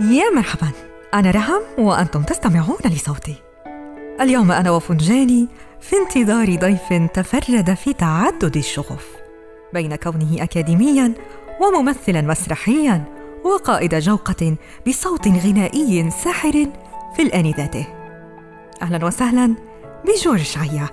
يا مرحبا. أنا رهم وأنتم تستمعون لصوتي. اليوم أنا وفنجاني في انتظار ضيف تفرد في تعدد الشغف بين كونه أكاديميا وممثلا مسرحيا وقائد جوقة بصوت غنائي ساحر في الآن ذاته. أهلا وسهلا بجورج عيا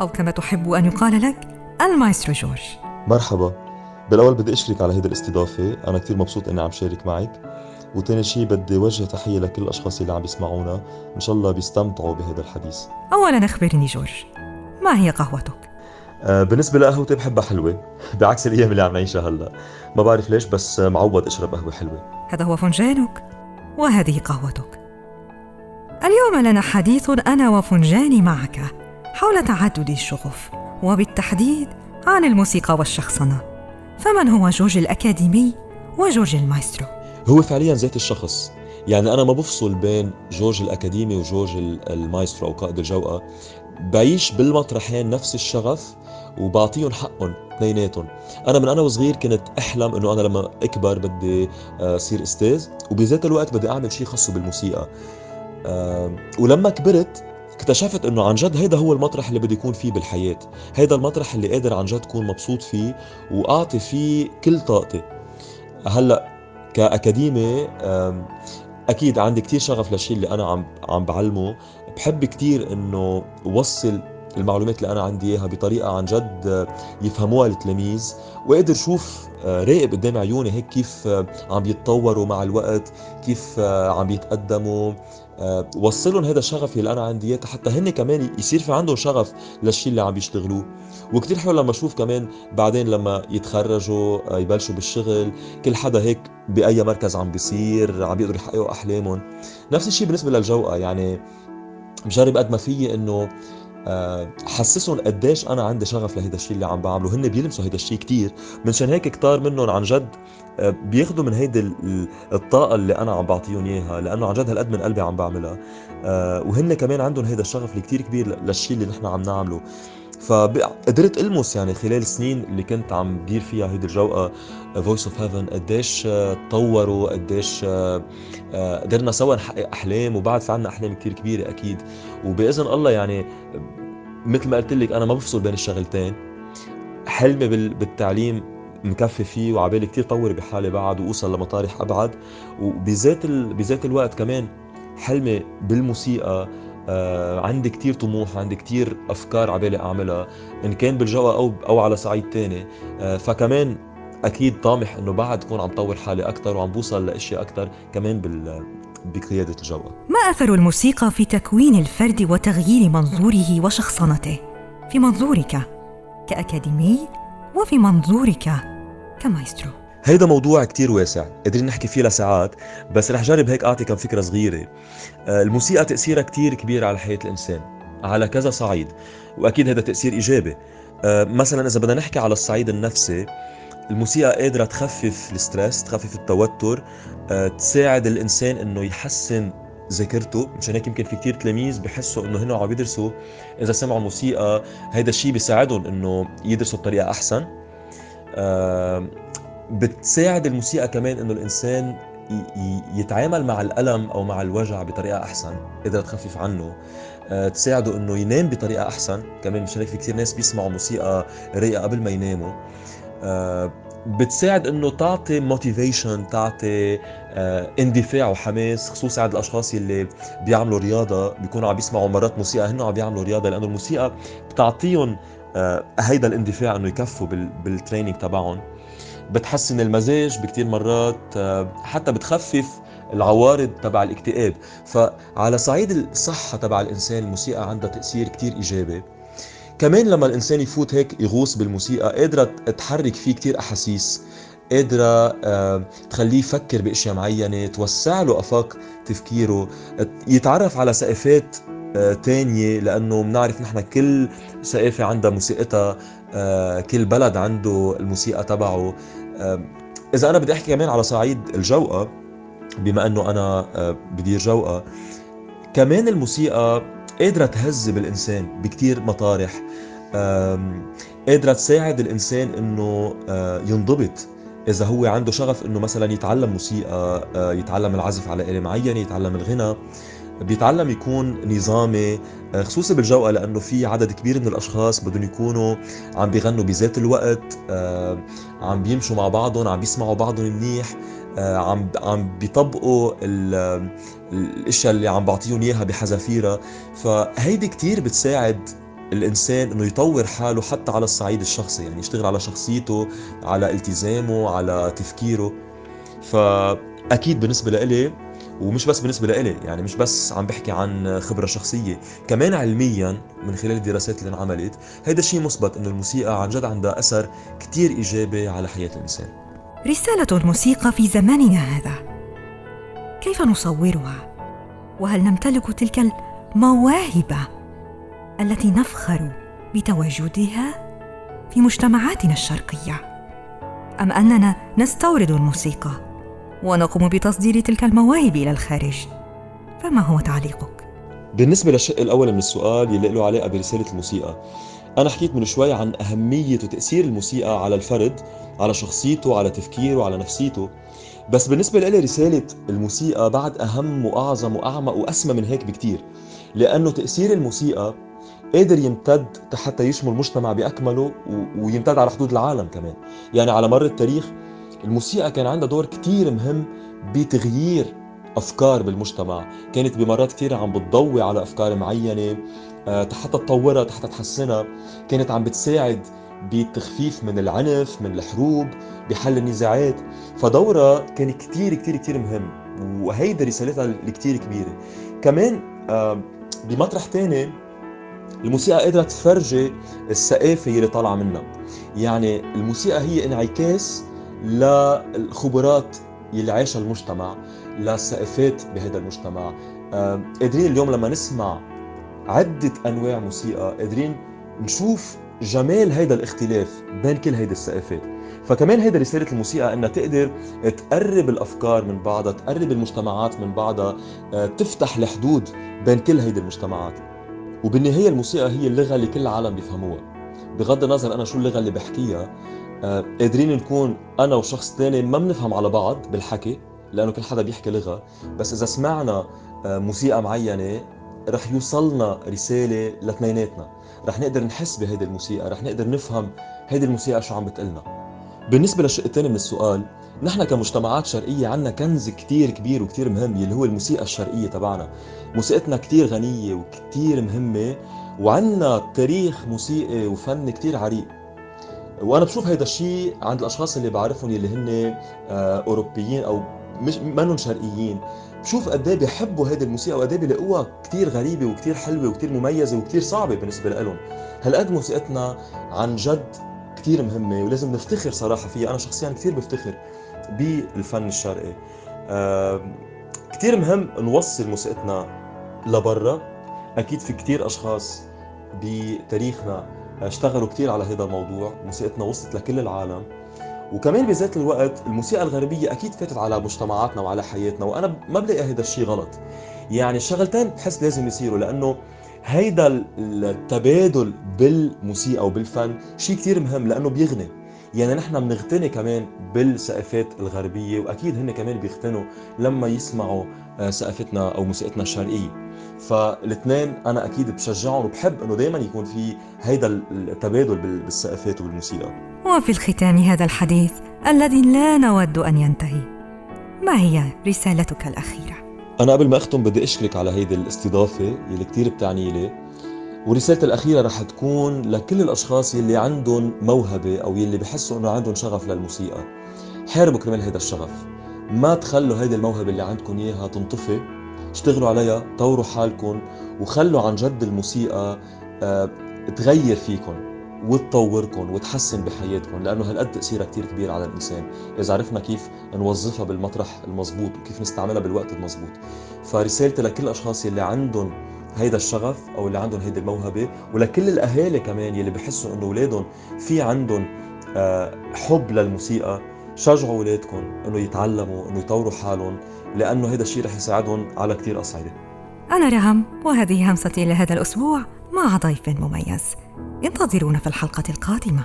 أو كما تحب أن يقال لك المايسترو جورج. مرحبا. بالأول بدي أشكرك على هيدي الاستضافة. أنا كتير مبسوط إني عم شارك معك. وتاني شي بدي وجه تحية لكل الأشخاص اللي عم يسمعونا. إن شاء الله بيستمتعوا بهذا الحديث. أولا أخبرني جورج ما هي قهوتك؟ آه بالنسبة لقهوتي بحبها حلوة. بعكس الأيام اللي عم نعيشها هلأ. ما بعرف ليش بس معود أشرب قهوة حلوة. هذا هو فنجانك وهذه قهوتك. اليوم لنا حديث أنا وفنجاني معك حول تعدد الشغف وبالتحديد عن الموسيقى والشخصنة. فمن هو جورج الأكاديمي وجورج المايسترو؟ هو فعليا ذات الشخص. يعني أنا ما بفصل بين جورج الأكاديمي وجورج المايسترو أو قائد الجوقة. بعيش بالمطرحين نفس الشغف وبعطيهم حقهم اثنيناتهم. أنا من وأنا صغير كنت أحلم إنه أنا لما أكبر بدي أصير أستاذ وبذات الوقت بدي أعمل شيء خاصه بالموسيقى. ولما كبرت اكتشفت إنه عن جد هيدا هو المطرح اللي بدي يكون فيه بالحياة. هيدا المطرح اللي قادر عن جد اكون مبسوط فيه وأعطي فيه كل طاقتي. هلأ كأكاديمي أكيد عندي كتير شغف للشيء اللي أنا عم عم بعلمه. بحب كتير إنه وصل المعلومات اللي أنا عندي إياها بطريقة عن جد يفهموها التلاميذ. وقدر شوف راقب قدام عيوني هيك كيف عم بيتطوروا مع الوقت كيف عم بيتقدموا وصلهم هذا الشغف اللي أنا عندي. اياه حتى هن كمان يصير في عندهم شغف للشيء اللي عم بيشتغلوه وكتير حلو لما أشوف كمان بعدين لما يتخرجوا يبلشوا بالشغل كل حدا هيك بأي مركز عم بيصير عم بيقدروا يحققوا أحلامهم. نفس الشيء بالنسبة للجوقة يعني بجرب قد ما فيي إنه حسسهم قديش أنا عندي شغف لهيدا الشيء اللي عم بعمله. هن بيلمسوا هيدا الشيء كتير. منشان هيك كتار منهم عن جد بياخذوا من هيدي الطاقة اللي أنا عم بعطيهم إياها لأنه عن جد هالقد من قلبي عم بعملها. وهن كمان عندهم هيدا الشغف اللي كبير للشيء اللي نحن عم نعمله. فقدرت ألمس يعني خلال السنين اللي كنت عم بدير فيها هيدي الجوقة Voice of Heaven قديش تطوروا قديش قدرنا سوا نحقق أحلام وبعد في عنا أحلام كثير كبيرة أكيد. وبإذن الله يعني مثل ما قلت لك أنا ما بفصل بين الشغلتين. حلمي بالتعليم مكفي فيه وعبالي كثير طور بحالي بعد وأوصل لمطارح أبعد. وبذات ال... بذات الوقت كمان حلمي بالموسيقى آه عندي كتير طموح عندي كتير أفكار عبالي أعملها إن كان بالجوا أو أو على صعيد تاني. آه فكمان أكيد طامح إنه بعد اكون عم طور حالي أكثر وعم بوصل لأشياء أكثر كمان بال بقيادة الجوا. ما أثر الموسيقى في تكوين الفرد وتغيير منظوره وشخصنته؟ في منظورك كأكاديمي وفي منظورك كمايسترو. هيدا موضوع كتير واسع. قادرين نحكي فيه لساعات بس رح جرب هيك أعطي كم فكرة صغيرة. الموسيقى تأثيرها كتير كبير على حياة الإنسان على كذا صعيد وأكيد هذا تأثير إيجابي. مثلا إذا بدنا نحكي على الصعيد النفسي الموسيقى قادرة تخفف ال stress تخفف التوتر تساعد الإنسان إنه يحسن ذاكرته. مشان هيك يمكن في كتير تلاميذ بحسوا إنه هن عم يدرسوا. إذا سمعوا موسيقى هيدا الشيء بيساعدهم إنه يدرسوا بطريقة أحسن. بتساعد الموسيقى كمان إنه الإنسان يتعامل مع الألم أو مع الوجع بطريقة أحسن قدرت تخفف عنه. تساعده إنه ينام بطريقة أحسن. كمان مشان هيك في كثير ناس بيسمعوا موسيقى رايقة قبل ما يناموا. بتساعد إنه تعطي motivation تعطي اندفاع وحماس خصوصا عند الأشخاص اللي بيعملوا رياضة بيكونوا عم بيسمعوا مرات موسيقى هن عم بيعملوا رياضة لأنه الموسيقى بتعطيهم هيدا الاندفاع إنه يكفوا بال training تبعهم. بتحسن المزاج بكتير مرات حتى بتخفف العوارض تبع الاكتئاب. فعلى صعيد الصحة تبع الإنسان الموسيقى عندها تأثير كتير إيجابي. كمان لما الإنسان يفوت هيك يغوص بالموسيقى قادرة تحرك فيه كتير أحاسيس قادرة تخليه يفكر بأشياء معينة توسع له أفاق تفكيره يتعرف على ثقافات تانية لأنه بنعرف نحن كل ثقافة عندها موسيقتها كل بلد عنده الموسيقى تبعه. إذا أنا بدي أحكي كمان على صعيد الجوقة بما أنه أنا بدير جوقة كمان الموسيقى قادرة تهذب الإنسان بكتير مطارح. قادرة تساعد الإنسان إنه ينضبط. إذا هو عنده شغف إنه مثلا يتعلم موسيقى آه، يتعلم العزف على آلة معينة يتعلم الغنى. بيتعلم يكون نظامي آه، خصوصي بالجوقة لأنه في عدد كبير من الأشخاص بدهم يكونوا عم بيغنوا بذات الوقت آه، عم بيمشوا مع بعضهم عم بيسمعوا بعضهم منيح عم عم بيطبقوا الأشياء اللي عم بعطيهم إياها بحذافيرها. فهيدي كتير بتساعد الإنسان إنه يطور حاله حتى على الصعيد الشخصي يعني يشتغل على شخصيته على التزامه على تفكيره. فأكيد بالنسبة لإلي ومش بس بالنسبة لإلي يعني مش بس عم بحكي عن خبرة شخصية كمان علميا من خلال الدراسات اللي انعملت هيدا الشيء مثبت إنه الموسيقى عن جد عندها أثر كتير إيجابي على حياة الإنسان. رسالة الموسيقى في زماننا هذا. كيف نصورها؟ وهل نمتلك تلك المواهب التي نفخر بتواجدها في مجتمعاتنا الشرقية؟ أم أننا نستورد الموسيقى ونقوم بتصدير تلك المواهب إلى الخارج. فما هو تعليقك؟ بالنسبة للشق الأول من السؤال يلي له علاقه برساله الموسيقى. أنا حكيت من شوي عن أهمية وتاثير الموسيقى على الفرد على شخصيته على تفكيره على نفسيته. بس بالنسبة لي رسالة الموسيقى بعد أهم وأعظم وأعمق وأسمى من هيك بكتير. لأنه تأثير الموسيقى قادر يمتد حتى يشمل المجتمع بأكمله ويمتد على حدود العالم كمان. يعني على مر التاريخ الموسيقى كان عندها دور كتير مهم بتغيير أفكار بالمجتمع. كانت بمرات كثير عم بتضوي على أفكار معينة آه، حتى تطورها حتى تحسنها. كانت عم بتساعد بالتخفيف من العنف من الحروب بحل النزاعات. فدورها كان كتير كتير كتير مهم وهيدا رسالتها الكتير كبيرة. كمان بمطرح تاني الموسيقى قادرة تفرجي الثقافة اللي طالعة منها. يعني الموسيقى هي انعكاس للخبرات اللي عايشها المجتمع للثقافات بهذا المجتمع. قادرين اليوم لما نسمع عدة أنواع موسيقى قادرين نشوف جمال هيدا الاختلاف بين كل هيدي الثقافات فكمان هيدا رسالة الموسيقى إنها تقدر تقرب الأفكار من بعضها تقرب المجتمعات من بعضها آه، تفتح الحدود بين كل هيدي المجتمعات. وبالنهاية الموسيقى هي اللغة اللي كل العالم بيفهموها. بغض النظر أنا شو اللغة اللي بحكيها آه، قادرين نكون أنا وشخص ثاني ما بنفهم على بعض بالحكي لأنه كل حدا بيحكي لغة. بس إذا سمعنا آه، موسيقى معينة رح يوصلنا رسالة لاثنيناتنا. رح نقدر نحس بهيدي الموسيقى رح نقدر نفهم هيدي الموسيقى شو عم بتقلنا. بالنسبة للشق الثاني من السؤال نحن كمجتمعات شرقية عنا كنز كتير كبير وكتير مهم اللي هو الموسيقى الشرقية تبعنا. موسيقتنا كتير غنية وكتير مهمة وعنا تاريخ موسيقي وفن كتير عريق. وأنا بشوف هيدا الشيء عند الأشخاص اللي بعرفهم اللي هن آه، أوروبيين أو مش منهم شرقيين. بشوف قد إيه بيحبوا هيدي الموسيقى وقد إيه بيلاقوها كثير غريبة وكثير حلوة وكثير مميزة وكثير صعبة بالنسبة لهم هالقد موسيقتنا عن جد كثير مهمة ولازم نفتخر صراحة فيها. أنا شخصيا كثير بفتخر بالفن الشرقي. كثير مهم نوصل موسيقتنا لبرا. أكيد في كثير أشخاص بتاريخنا اشتغلوا كثير على هذا الموضوع موسيقتنا وصلت لكل العالم. وكمان بذات الوقت الموسيقى الغربية أكيد فاتت على مجتمعاتنا وعلى حياتنا وأنا ما بلاقي هذا الشيء غلط. يعني الشغلتين بحس لازم يصيروا لأنه هيدا التبادل بالموسيقى وبالفن شيء كثير مهم لأنه بيغني. يعني نحن بنغتني كمان بالثقافات الغربية وأكيد هن كمان بيغتنوا لما يسمعوا آه، ثقافتنا أو موسيقتنا الشرقية. فالاثنين أنا أكيد بشجعهم وبحب إنه دائما يكون في هيدا التبادل بالثقافات وبالموسيقى. وفي الختام هذا الحديث الذي لا نود أن ينتهي ما هي رسالتك الأخيرة؟ أنا قبل ما أختم بدي أشكرك على هيدي الاستضافة اللي كتير بتعني لي. ورسالتي الأخيرة رح تكون لكل الأشخاص يلي عندهم موهبة أو يلي بحسوا إنه عندهم شغف للموسيقى. حاربوا كرمال هذا الشغف. ما تخلوا هيدي الموهبة اللي عندكم إياها تنطفي. اشتغلوا عليها طوروا حالكم وخلوا عن جد الموسيقى آه تغير فيكم وتطوركم وتحسن بحياتكم لأنه هالقد تأثيرها كثير كبير على الإنسان. إذا عرفنا كيف نوظفها بالمطرح المضبوط وكيف نستعملها بالوقت المضبوط فرسالتي لكل الأشخاص يلي عندهم هيدا الشغف أو اللي عندهم هيدي الموهبة ولكل الأهالي كمان يلي بحسوا إنه أولادهم في عندهم آه، حب للموسيقى شجعوا أولادكم إنه يتعلموا إنه يطوروا حالهم لأنه هذا الشيء رح يساعدهم على كثير اصعده أنا رهم وهذه همستي لهذا الأسبوع مع ضيف مميز. انتظرونا في الحلقة القادمة.